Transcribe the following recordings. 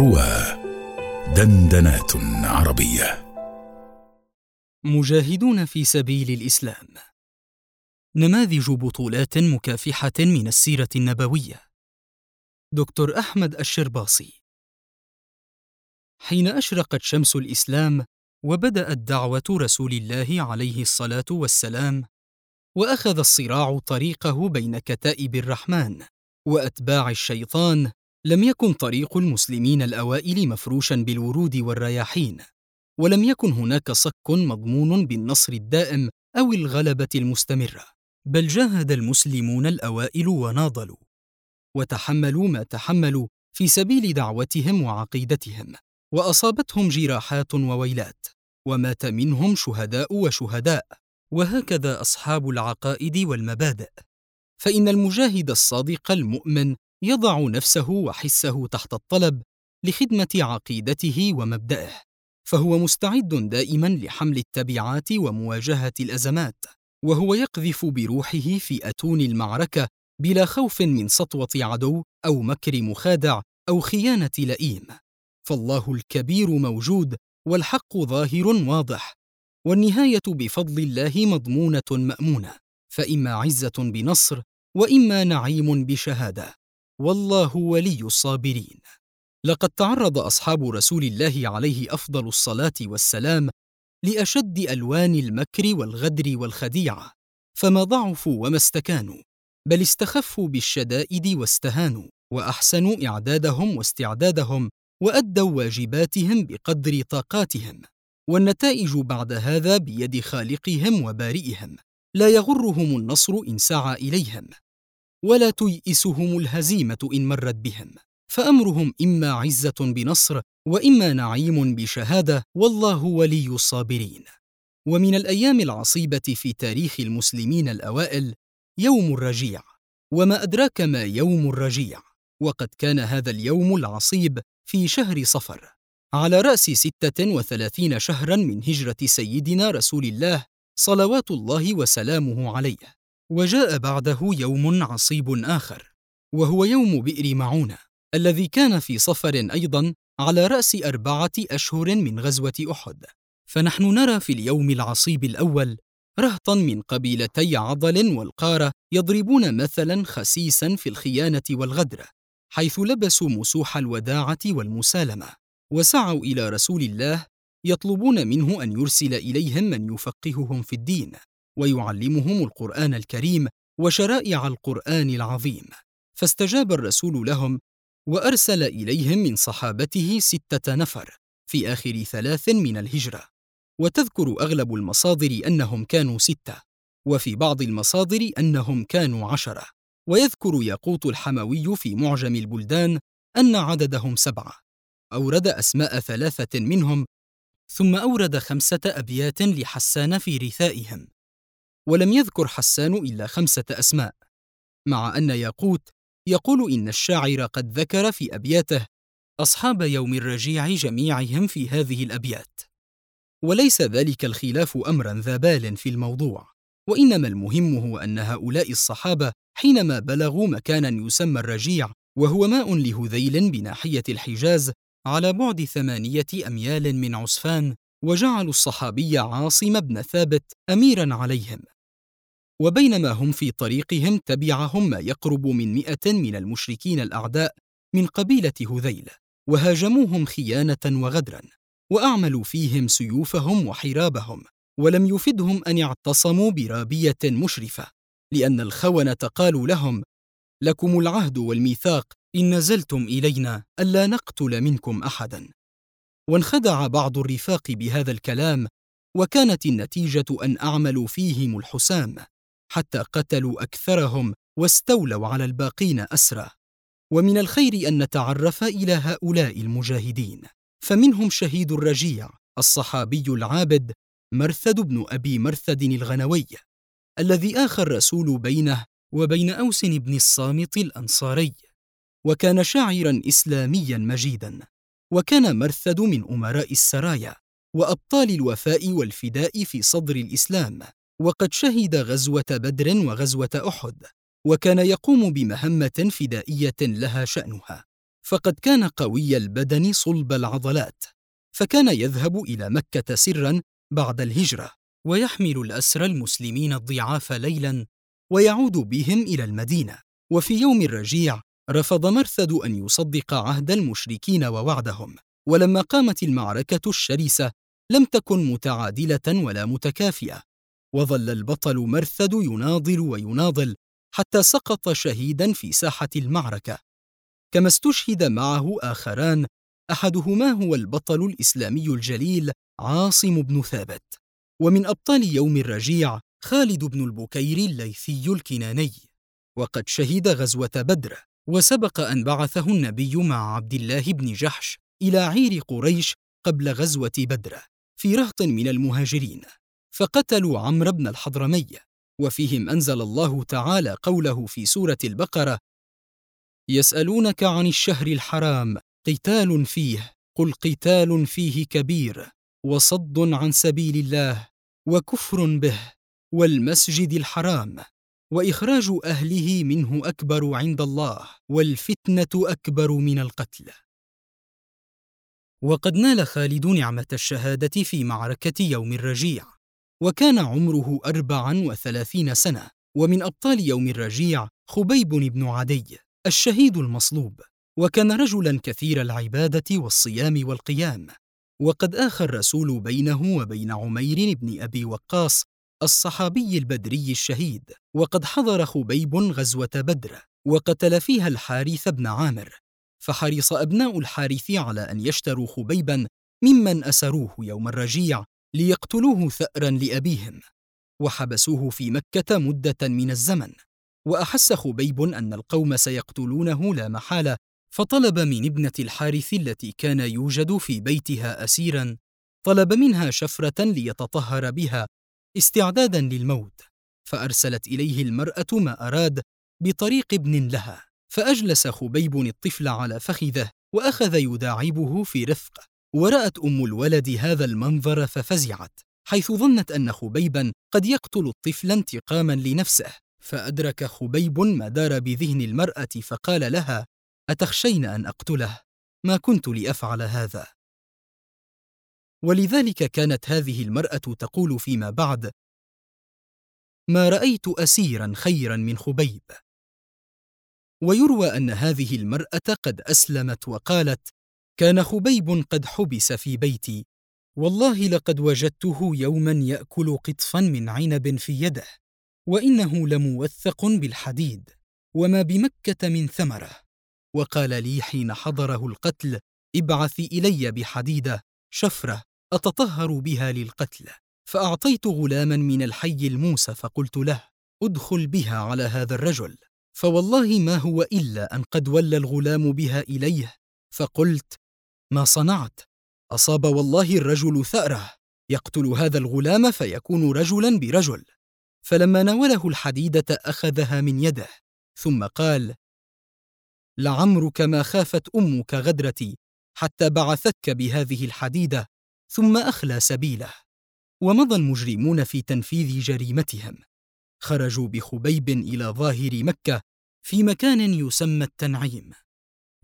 روى دندنات عربية. مجاهدون في سبيل الإسلام. نماذج بطولات مكافحة من السيرة النبوية. دكتور أحمد الشرباصي. حين أشرقت شمس الإسلام وبدأت دعوة رسول الله عليه الصلاة والسلام وأخذ الصراع طريقه بين كتائب الرحمن وأتباع الشيطان لم يكن طريق المسلمين الأوائل مفروشا بالورود والرياحين ولم يكن هناك صك مضمون بالنصر الدائم أو الغلبة المستمرة بل جاهد المسلمون الأوائل وناضلوا وتحملوا ما تحملوا في سبيل دعوتهم وعقيدتهم وأصابتهم جراحات وويلات ومات منهم شهداء وشهداء وهكذا أصحاب العقائد والمبادئ. فإن المجاهد الصادق المؤمن يضع نفسه وحسه تحت الطلب لخدمة عقيدته ومبدأه فهو مستعد دائما لحمل التبعات ومواجهة الأزمات وهو يقذف بروحه في أتون المعركة بلا خوف من سطوة عدو أو مكر مخادع أو خيانة لئيم. فالله الكبير موجود والحق ظاهر واضح والنهاية بفضل الله مضمونة مأمونة فإما عزة بنصر وإما نعيم بشهادة. والله ولي الصابرين. لقد تعرض أصحاب رسول الله عليه أفضل الصلاة والسلام لأشد ألوان المكر والغدر والخديعة فما ضعفوا وما استكانوا بل استخفوا بالشدائد واستهانوا وأحسنوا إعدادهم واستعدادهم وأدوا واجباتهم بقدر طاقاتهم والنتائج بعد هذا بيد خالقهم وبارئهم لا يغرهم النصر إن سعى إليهم. ولا تيئسهم الهزيمة إن مرت بهم فأمرهم إما عزة بنصر وإما نعيم بشهادة والله ولي الصابرين. ومن الأيام العصيبة في تاريخ المسلمين الأوائل يوم الرجيع. وما أدراك ما يوم الرجيع وقد كان هذا اليوم العصيب في شهر صفر. على رأس ستة وثلاثين شهرا من هجرة سيدنا رسول الله صلوات الله وسلامه عليه. وجاء بعده يوم عصيب آخر وهو يوم بئر معونة الذي كان في صفر أيضا على رأس أربعة أشهر من غزوة أحد. فنحن نرى في اليوم العصيب الأول رهطا من قبيلتي عضل والقارة يضربون مثلا خسيسا في الخيانة والغدر حيث لبسوا مسوح الوداعة والمسالمة وسعوا إلى رسول الله يطلبون منه أن يرسل إليهم من يفقههم في الدين. ويعلمهم القرآن الكريم وشرائع القرآن العظيم. فاستجاب الرسول لهم وأرسل إليهم من صحابته ستة نفر في آخر ثلاث من الهجرة. وتذكر أغلب المصادر أنهم كانوا ستة وفي بعض المصادر أنهم كانوا عشرة. ويذكر ياقوت الحموي في معجم البلدان أن عددهم سبعة. أورد أسماء ثلاثة منهم ثم أورد خمسة أبيات لحسان في رثائهم. ولم يذكر حسان إلا خمسة أسماء مع أن ياقوت يقول إن الشاعر قد ذكر في أبياته أصحاب يوم الرجيع جميعهم في هذه الأبيات. وليس ذلك الخلاف أمرا ذا بال في الموضوع وإنما المهم هو أن هؤلاء الصحابة حينما بلغوا مكانا يسمى الرجيع وهو ماء لهذيل بناحية الحجاز على بعد ثمانية أميال من عسفان وجعلوا الصحابي عاصم بن ثابت أميرا عليهم. وبينما هم في طريقهم تبعهم ما يقرب من مئة من المشركين الأعداء من قبيلة هذيل وهاجموهم خيانة وغدرا وأعملوا فيهم سيوفهم وحرابهم ولم يفدهم أن اعتصموا برابية مشرفة لأن الخونة قالوا لهم لكم العهد والميثاق إن نزلتم إلينا ألا نقتل منكم أحدا. وانخدع بعض الرفاق بهذا الكلام وكانت النتيجة أن أعملوا فيهم الحسام حتى قتلوا أكثرهم واستولوا على الباقين اسرى ومن الخير أن نتعرف إلى هؤلاء المجاهدين. فمنهم شهيد الرجيع الصحابي العابد مرثد بن أبي مرثد الغنوي الذي آخى الرسول بينه وبين أوس بن الصامت الأنصاري وكان شاعرا اسلاميا مجيدا. وكان مرثد من أمراء السرايا وأبطال الوفاء والفداء في صدر الإسلام وقد شهد غزوة بدر وغزوة أحد وكان يقوم بمهمة فدائية لها شأنها. فقد كان قوي البدن صلب العضلات فكان يذهب إلى مكة سرا بعد الهجرة ويحمل الأسرى المسلمين الضعاف ليلا ويعود بهم إلى المدينة. وفي يوم الرجيع رفض مرثد أن يصدق عهد المشركين ووعدهم. ولما قامت المعركة الشرسه لم تكن متعادلة ولا متكافئة. وظل البطل مرثد يناضل ويناضل حتى سقط شهيدا في ساحة المعركة. كما استشهد معه آخران أحدهما هو البطل الإسلامي الجليل عاصم بن ثابت. ومن أبطال يوم الرجيع خالد بن البكير الليثي الكناني. وقد شهد غزوة بدر. وسبق أن بعثه النبي مع عبد الله بن جحش إلى عير قريش قبل غزوة بدر في رهط من المهاجرين فقتلوا عمرو بن الحضرمي وفيهم أنزل الله تعالى قوله في سورة البقرة يسألونك عن الشهر الحرام قتال فيه قل قتال فيه كبير وصد عن سبيل الله وكفر به والمسجد الحرام. وإخراج أهله منه أكبر عند الله والفتنة أكبر من القتل. وقد نال خالد نعمة الشهادة في معركة يوم الرجيع وكان عمره اربعا وثلاثين سنة ومن أبطال يوم الرجيع خبيب بن عدي الشهيد المصلوب وكان رجلا كثير العبادة والصيام والقيام. وقد اخى الرسول بينه وبين عمير بن أبي وقاص الصحابي البدري الشهيد وقد حضر خبيب غزوة بدر وقتل فيها الحارث بن عامر فحرص أبناء الحارث على أن يشتروا خبيبا ممن أسروه يوم الرجيع ليقتلوه ثارا لأبيهم وحبسوه في مكة مدة من الزمن. وأحس خبيب أن القوم سيقتلونه لا محالة فطلب من ابنة الحارث التي كان يوجد في بيتها اسيرا طلب منها شفرة ليتطهر بها استعدادا للموت. فأرسلت إليه المرأة ما أراد بطريق ابن لها فأجلس خبيب الطفل على فخذه وأخذ يداعبه في رفق ورأت أم الولد هذا المنظر ففزعت حيث ظنت أن خبيبا قد يقتل الطفل انتقاما لنفسه. فأدرك خبيب ما دار بذهن المرأة فقال لها أتخشين أن أقتله؟ ما كنت لأفعل هذا؟ ولذلك كانت هذه المرأة تقول فيما بعد ما رأيت اسيرا خيرا من خبيب. ويروى أن هذه المرأة قد أسلمت وقالت كان خبيب قد حبس في بيتي. والله لقد وجدته يوما يأكل قطفا من عنب في يده وإنه لموثق بالحديد وما بمكة من ثمرة. وقال لي حين حضره القتل ابعث إلي بحديدة شفرة أتطهر بها للقتل فأعطيت غلاما من الحي الموسى فقلت له ادخل بها على هذا الرجل. فوالله ما هو إلا أن قد ولى الغلام بها إليه فقلت ما صنعت؟ أصاب والله الرجل ثأره يقتل هذا الغلام فيكون رجلا برجل. فلما ناوله الحديدة أخذها من يده ثم قال لعمرك ما خافت أمك غدرتي حتى بعثتك بهذه الحديدة ثم أخلى سبيله ومضى المجرمون في تنفيذ جريمتهم. خرجوا بخبيب إلى ظاهر مكة في مكان يسمى التنعيم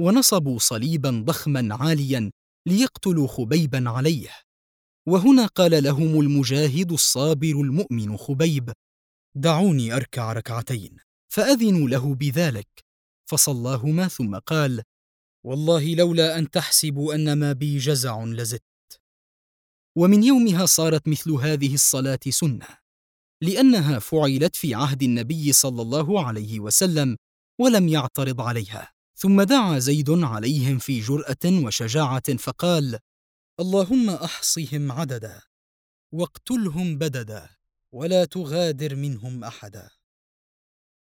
ونصبوا صليبا ضخما عاليا ليقتلوا خبيبا عليه. وهنا قال لهم المجاهد الصابر المؤمن خبيب دعوني أركع ركعتين فأذنوا له بذلك فصلاهما ثم قال والله لولا أن تحسبوا أن ما بي جزع لزدت ومن يومها صارت مثل هذه الصلاة سنة لأنها فعلت في عهد النبي صلى الله عليه وسلم ولم يعترض عليها. ثم دعا زيد عليهم في جرأة وشجاعة فقال اللهم أحصهم عددا واقتلهم بددا ولا تغادر منهم أحدا.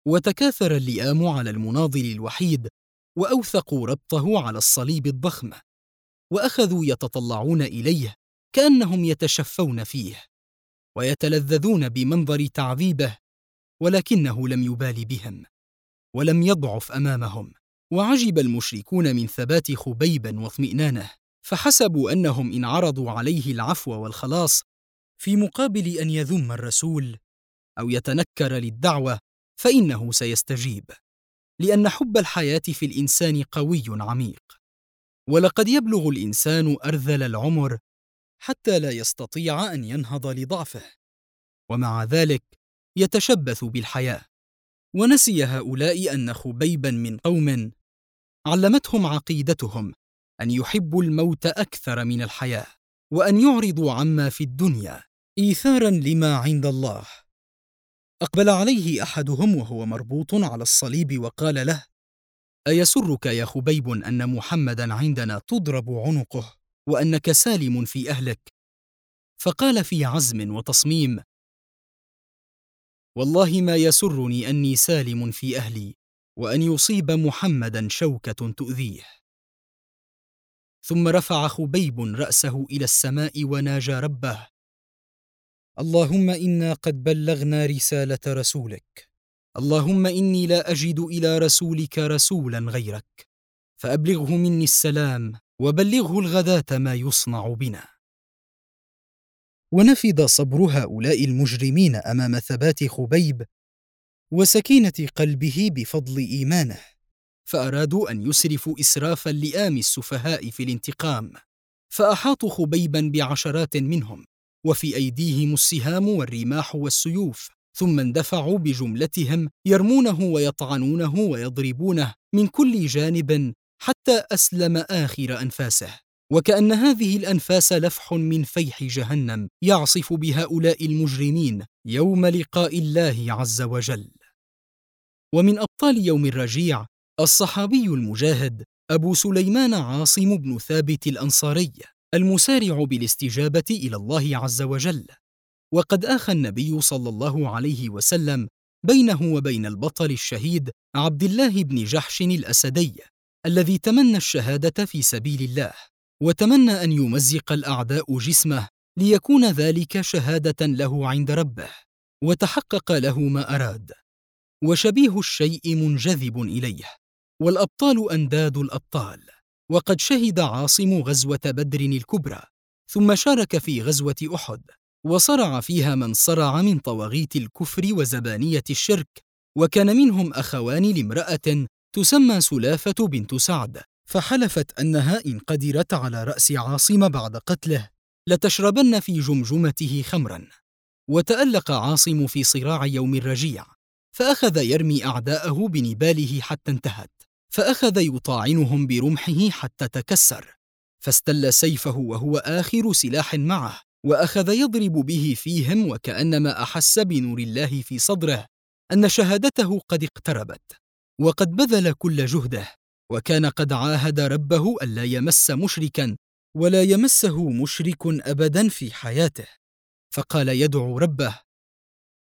وتكاثر اللئام على المناضل الوحيد وأوثقوا ربطه على الصليب الضخم وأخذوا يتطلعون إليه كأنهم يتشفون فيه ويتلذذون بمنظر تعذيبه ولكنه لم يبال بهم ولم يضعف أمامهم وعجب المشركون من ثبات خبيب واطمئنانه فحسبوا أنهم إن عرضوا عليه العفو والخلاص في مقابل أن يذم الرسول أو يتنكر للدعوة فإنه سيستجيب لأن حب الحياة في الإنسان قوي عميق. ولقد يبلغ الإنسان أرذل العمر حتى لا يستطيع أن ينهض لضعفه. ومع ذلك يتشبث بالحياة. ونسي هؤلاء أن خبيبا من قوم علمتهم عقيدتهم أن يحبوا الموت أكثر من الحياة وأن يعرضوا عما في الدنيا ايثارا لما عند الله. أقبل عليه أحدهم وهو مربوط على الصليب وقال له أيسرك يا خبيب أن محمدا عندنا تضرب عنقه؟ وأنك سالم في أهلك. فقال في عزم وتصميم والله ما يسرني أني سالم في أهلي وأن يصيب محمدا شوكة تؤذيه. ثم رفع خبيب رأسه إلى السماء وناجى ربه اللهم إنا قد بلغنا رسالة رسولك. اللهم إني لا أجد إلى رسولك رسولا غيرك فأبلغه مني السلام. وبلغه الغداة ما يصنع بنا. ونفد صبر هؤلاء المجرمين أمام ثبات خبيب وسكينة قلبه بفضل إيمانه. فأرادوا أن يسرفوا إسراف اللئام السفهاء في الانتقام. فأحاطوا خبيبا بعشرات منهم وفي أيديهم السهام والرماح والسيوف ثم اندفعوا بجملتهم يرمونه ويطعنونه ويضربونه من كل جانب حتى أسلم آخر أنفاسه. وكأن هذه الأنفاس لفح من فيح جهنم يعصف بهؤلاء المجرمين يوم لقاء الله عز وجل. ومن أبطال يوم الرجيع الصحابي المجاهد أبو سليمان عاصم بن ثابت الأنصاري المسارع بالاستجابة إلى الله عز وجل. وقد آخى النبي صلى الله عليه وسلم بينه وبين البطل الشهيد عبد الله بن جحش الأسدي الذي تمنى الشهادة في سبيل الله وتمنى أن يمزق الأعداء جسمه ليكون ذلك شهادة له عند ربه وتحقق له ما أراد. وشبيه الشيء منجذب إليه والأبطال أنداد الأبطال. وقد شهد عاصم غزوة بدر الكبرى ثم شارك في غزوة أحد وصرع فيها من صرع من طواغيت الكفر وزبانية الشرك وكان منهم أخوان لامرأة تسمى سلافة بنت سعد فحلفت انها ان قدرت على رأس عاصم بعد قتله لتشربن في جمجمته خمرا. وتألق عاصم في صراع يوم الرجيع فأخذ يرمي أعداءه بنباله حتى انتهت فأخذ يطاعنهم برمحه حتى تكسر. فاستل سيفه وهو آخر سلاح معه وأخذ يضرب به فيهم وكأنما أحس بنور الله في صدره أن شهادته قد اقتربت. وقد بذل كل جهده وكان قد عاهد ربه الا يمس مشركا ولا يمسه مشرك ابدا في حياته. فقال يدعو ربه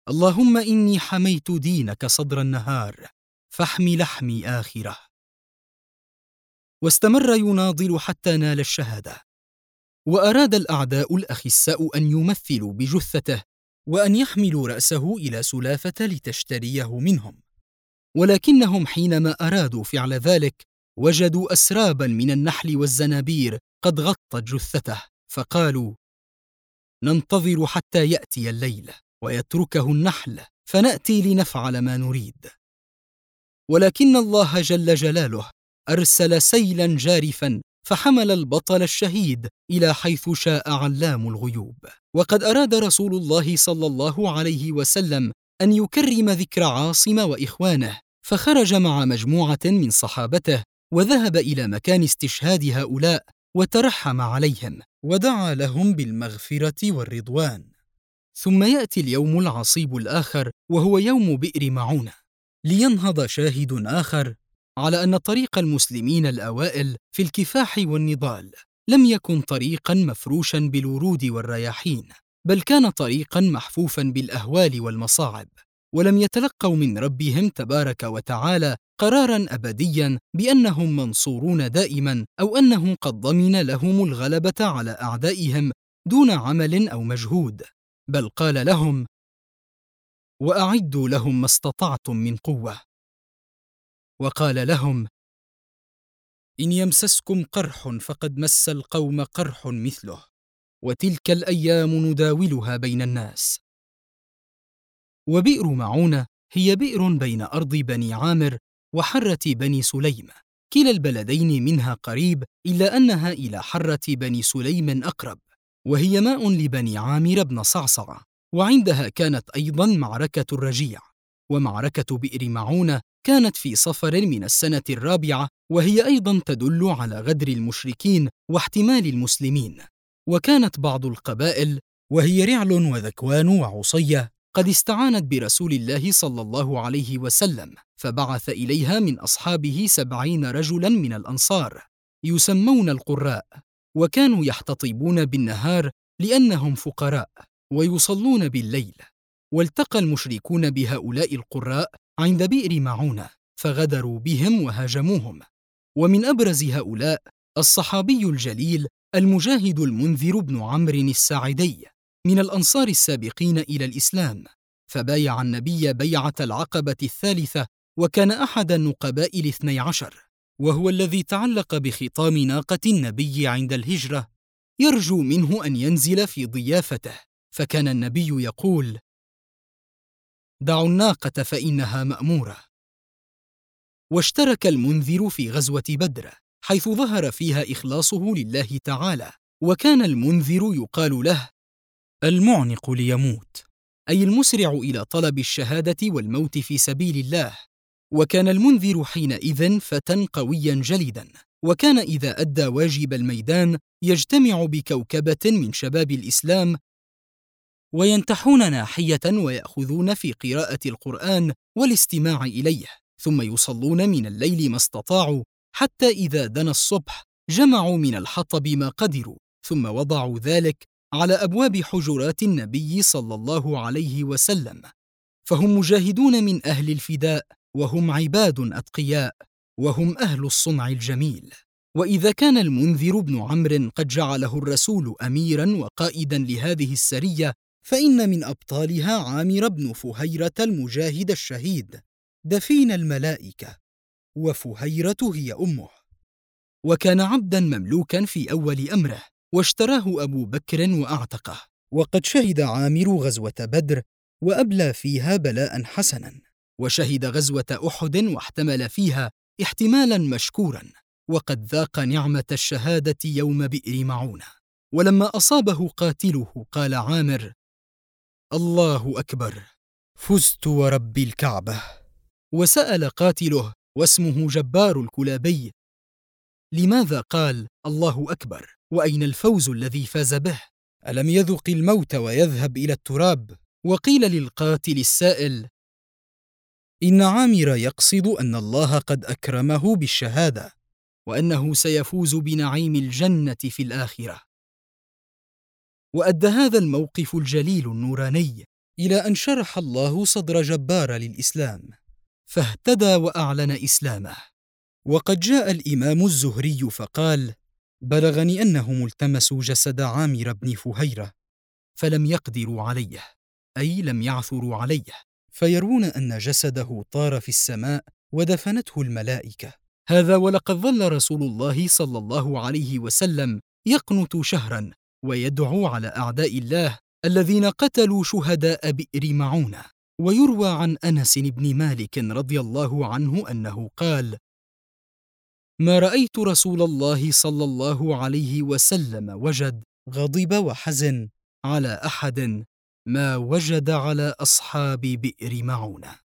اللهم إني حميت دينك صدر النهار فاحم لحمي آخره. واستمر يناضل حتى نال الشهادة. وأراد الأعداء الأخساء أن يمثلوا بجثته وأن يحملوا رأسه إلى سلافة لتشتريه منهم. ولكنهم حينما أرادوا فعل ذلك وجدوا اسرابا من النحل والزنابير قد غطت جثته فقالوا ننتظر حتى يأتي الليل ويتركه النحل فنأتي لنفعل ما نريد. ولكن الله جل جلاله أرسل سيلا جارفا فحمل البطل الشهيد إلى حيث شاء علام الغيوب. وقد أراد رسول الله صلى الله عليه وسلم أن يكرم ذكر عاصم وإخوانه فخرج مع مجموعة من صحابته وذهب إلى مكان استشهاد هؤلاء وترحم عليهم ودعا لهم بالمغفرة والرضوان. ثم يأتي اليوم العصيب الآخر وهو يوم بئر معونة. لينهض شاهد آخر على أن طريق المسلمين الأوائل في الكفاح والنضال لم يكن طريقا مفروشا بالورود والرياحين بل كان طريقا محفوفا بالأهوال والمصاعب. ولم يتلقوا من ربهم تبارك وتعالى قرارا أبديا بأنهم منصورون دائما أو انه قد ضمن لهم الغلبة على أعدائهم دون عمل أو مجهود. بل قال لهم وأعدوا لهم ما استطعتم من قوة. وقال لهم إن يمسسكم قرح فقد مس القوم قرح مثله وتلك الأيام نداولها بين الناس. وبئر معونة هي بئر بين أرض بني عامر وحرة بني سليم. كلا البلدين منها قريب إلا أنها إلى حرة بني سليم أقرب وهي ماء لبني عامر بن صعصع وعندها كانت أيضا معركة الرجيع. ومعركة بئر معونة كانت في صفر من السنة الرابعة وهي أيضا تدل على غدر المشركين واحتمال المسلمين. وكانت بعض القبائل وهي رعل وذكوان وعصية قد استعانت برسول الله صلى الله عليه وسلم فبعث إليها من أصحابه سبعين رجلا من الأنصار يسمون القراء وكانوا يحتطبون بالنهار لأنهم فقراء ويصلون بالليل والتقى المشركون بهؤلاء القراء عند بئر معونة فغدروا بهم وهاجموهم. ومن أبرز هؤلاء الصحابي الجليل المجاهد المنذر بن عمرو الساعدي. من الأنصار السابقين إلى الإسلام فبايع النبي بيعة العقبة الثالثة وكان أحد النقباء الاثني عشر وهو الذي تعلق بخطام ناقة النبي عند الهجرة. يرجو منه أن ينزل في ضيافته فكان النبي يقول دعوا الناقة فإنها مأمورة. واشترك المنذر في غزوة بدر حيث ظهر فيها إخلاصه لله تعالى وكان المنذر يقال له المعنق ليموت. أي المسرع إلى طلب الشهادة والموت في سبيل الله. وكان المنذر حينئذ فتى قويا جلدا وكان إذا أدى واجب الميدان يجتمع بكوكبة من شباب الإسلام وينتحون ناحيه ويأخذون في قراءة القرآن والاستماع إليه. ثم يصلون من الليل ما استطاعوا حتى إذا دنا الصبح جمعوا من الحطب ما قدروا. ثم وضعوا ذلك على أبواب حجرات النبي صلى الله عليه وسلم فهم مجاهدون من أهل الفداء وهم عباد أتقياء وهم أهل الصنع الجميل. وإذا كان المنذر بن عمرو قد جعله الرسول اميرا وقائدا لهذه السرية فإن من أبطالها عامر بن فهيرة المجاهد الشهيد دفين الملائكة وفهيرة هي أمه. وكان عبدا مملوكا في أول أمره. واشتراه أبو بكر وأعتقه. وقد شهد عامر غزوة بدر وأبلى فيها بلاء حسنا. وشهد غزوة أحد واحتمل فيها احتمالا مشكورا. وقد ذاق نعمة الشهادة يوم بئر معونة. ولما أصابه قاتله قال عامر الله أكبر فزت ورب الكعبة. وسأل قاتله واسمه جبار الكلابي لماذا قال الله أكبر؟ وأين الفوز الذي فاز به؟ ألم يذق الموت ويذهب إلى التراب؟ وقيل للقاتل السائل إن عامر يقصد أن الله قد أكرمه بالشهادة وأنه سيفوز بنعيم الجنة في الآخرة. وأدى هذا الموقف الجليل النوراني إلى أن شرح الله صدر جبار للإسلام فاهتدى وأعلن إسلامه. وقد جاء الإمام الزهري فقال بلغني انهم التمسوا جسد عامر بن فهيرة فلم يقدروا عليه أي لم يعثروا عليه فيرون أن جسده طار في السماء ودفنته الملائكة. هذا ولقد ظل رسول الله صلى الله عليه وسلم يقنت شهرا ويدعو على أعداء الله الذين قتلوا شهداء بئر معونة. ويروى عن أنس بن مالك رضي الله عنه أنه قال ما رأيت رسول الله صلى الله عليه وسلم وجد غضب وحزن على أحد ما وجد على أصحاب بئر معونة.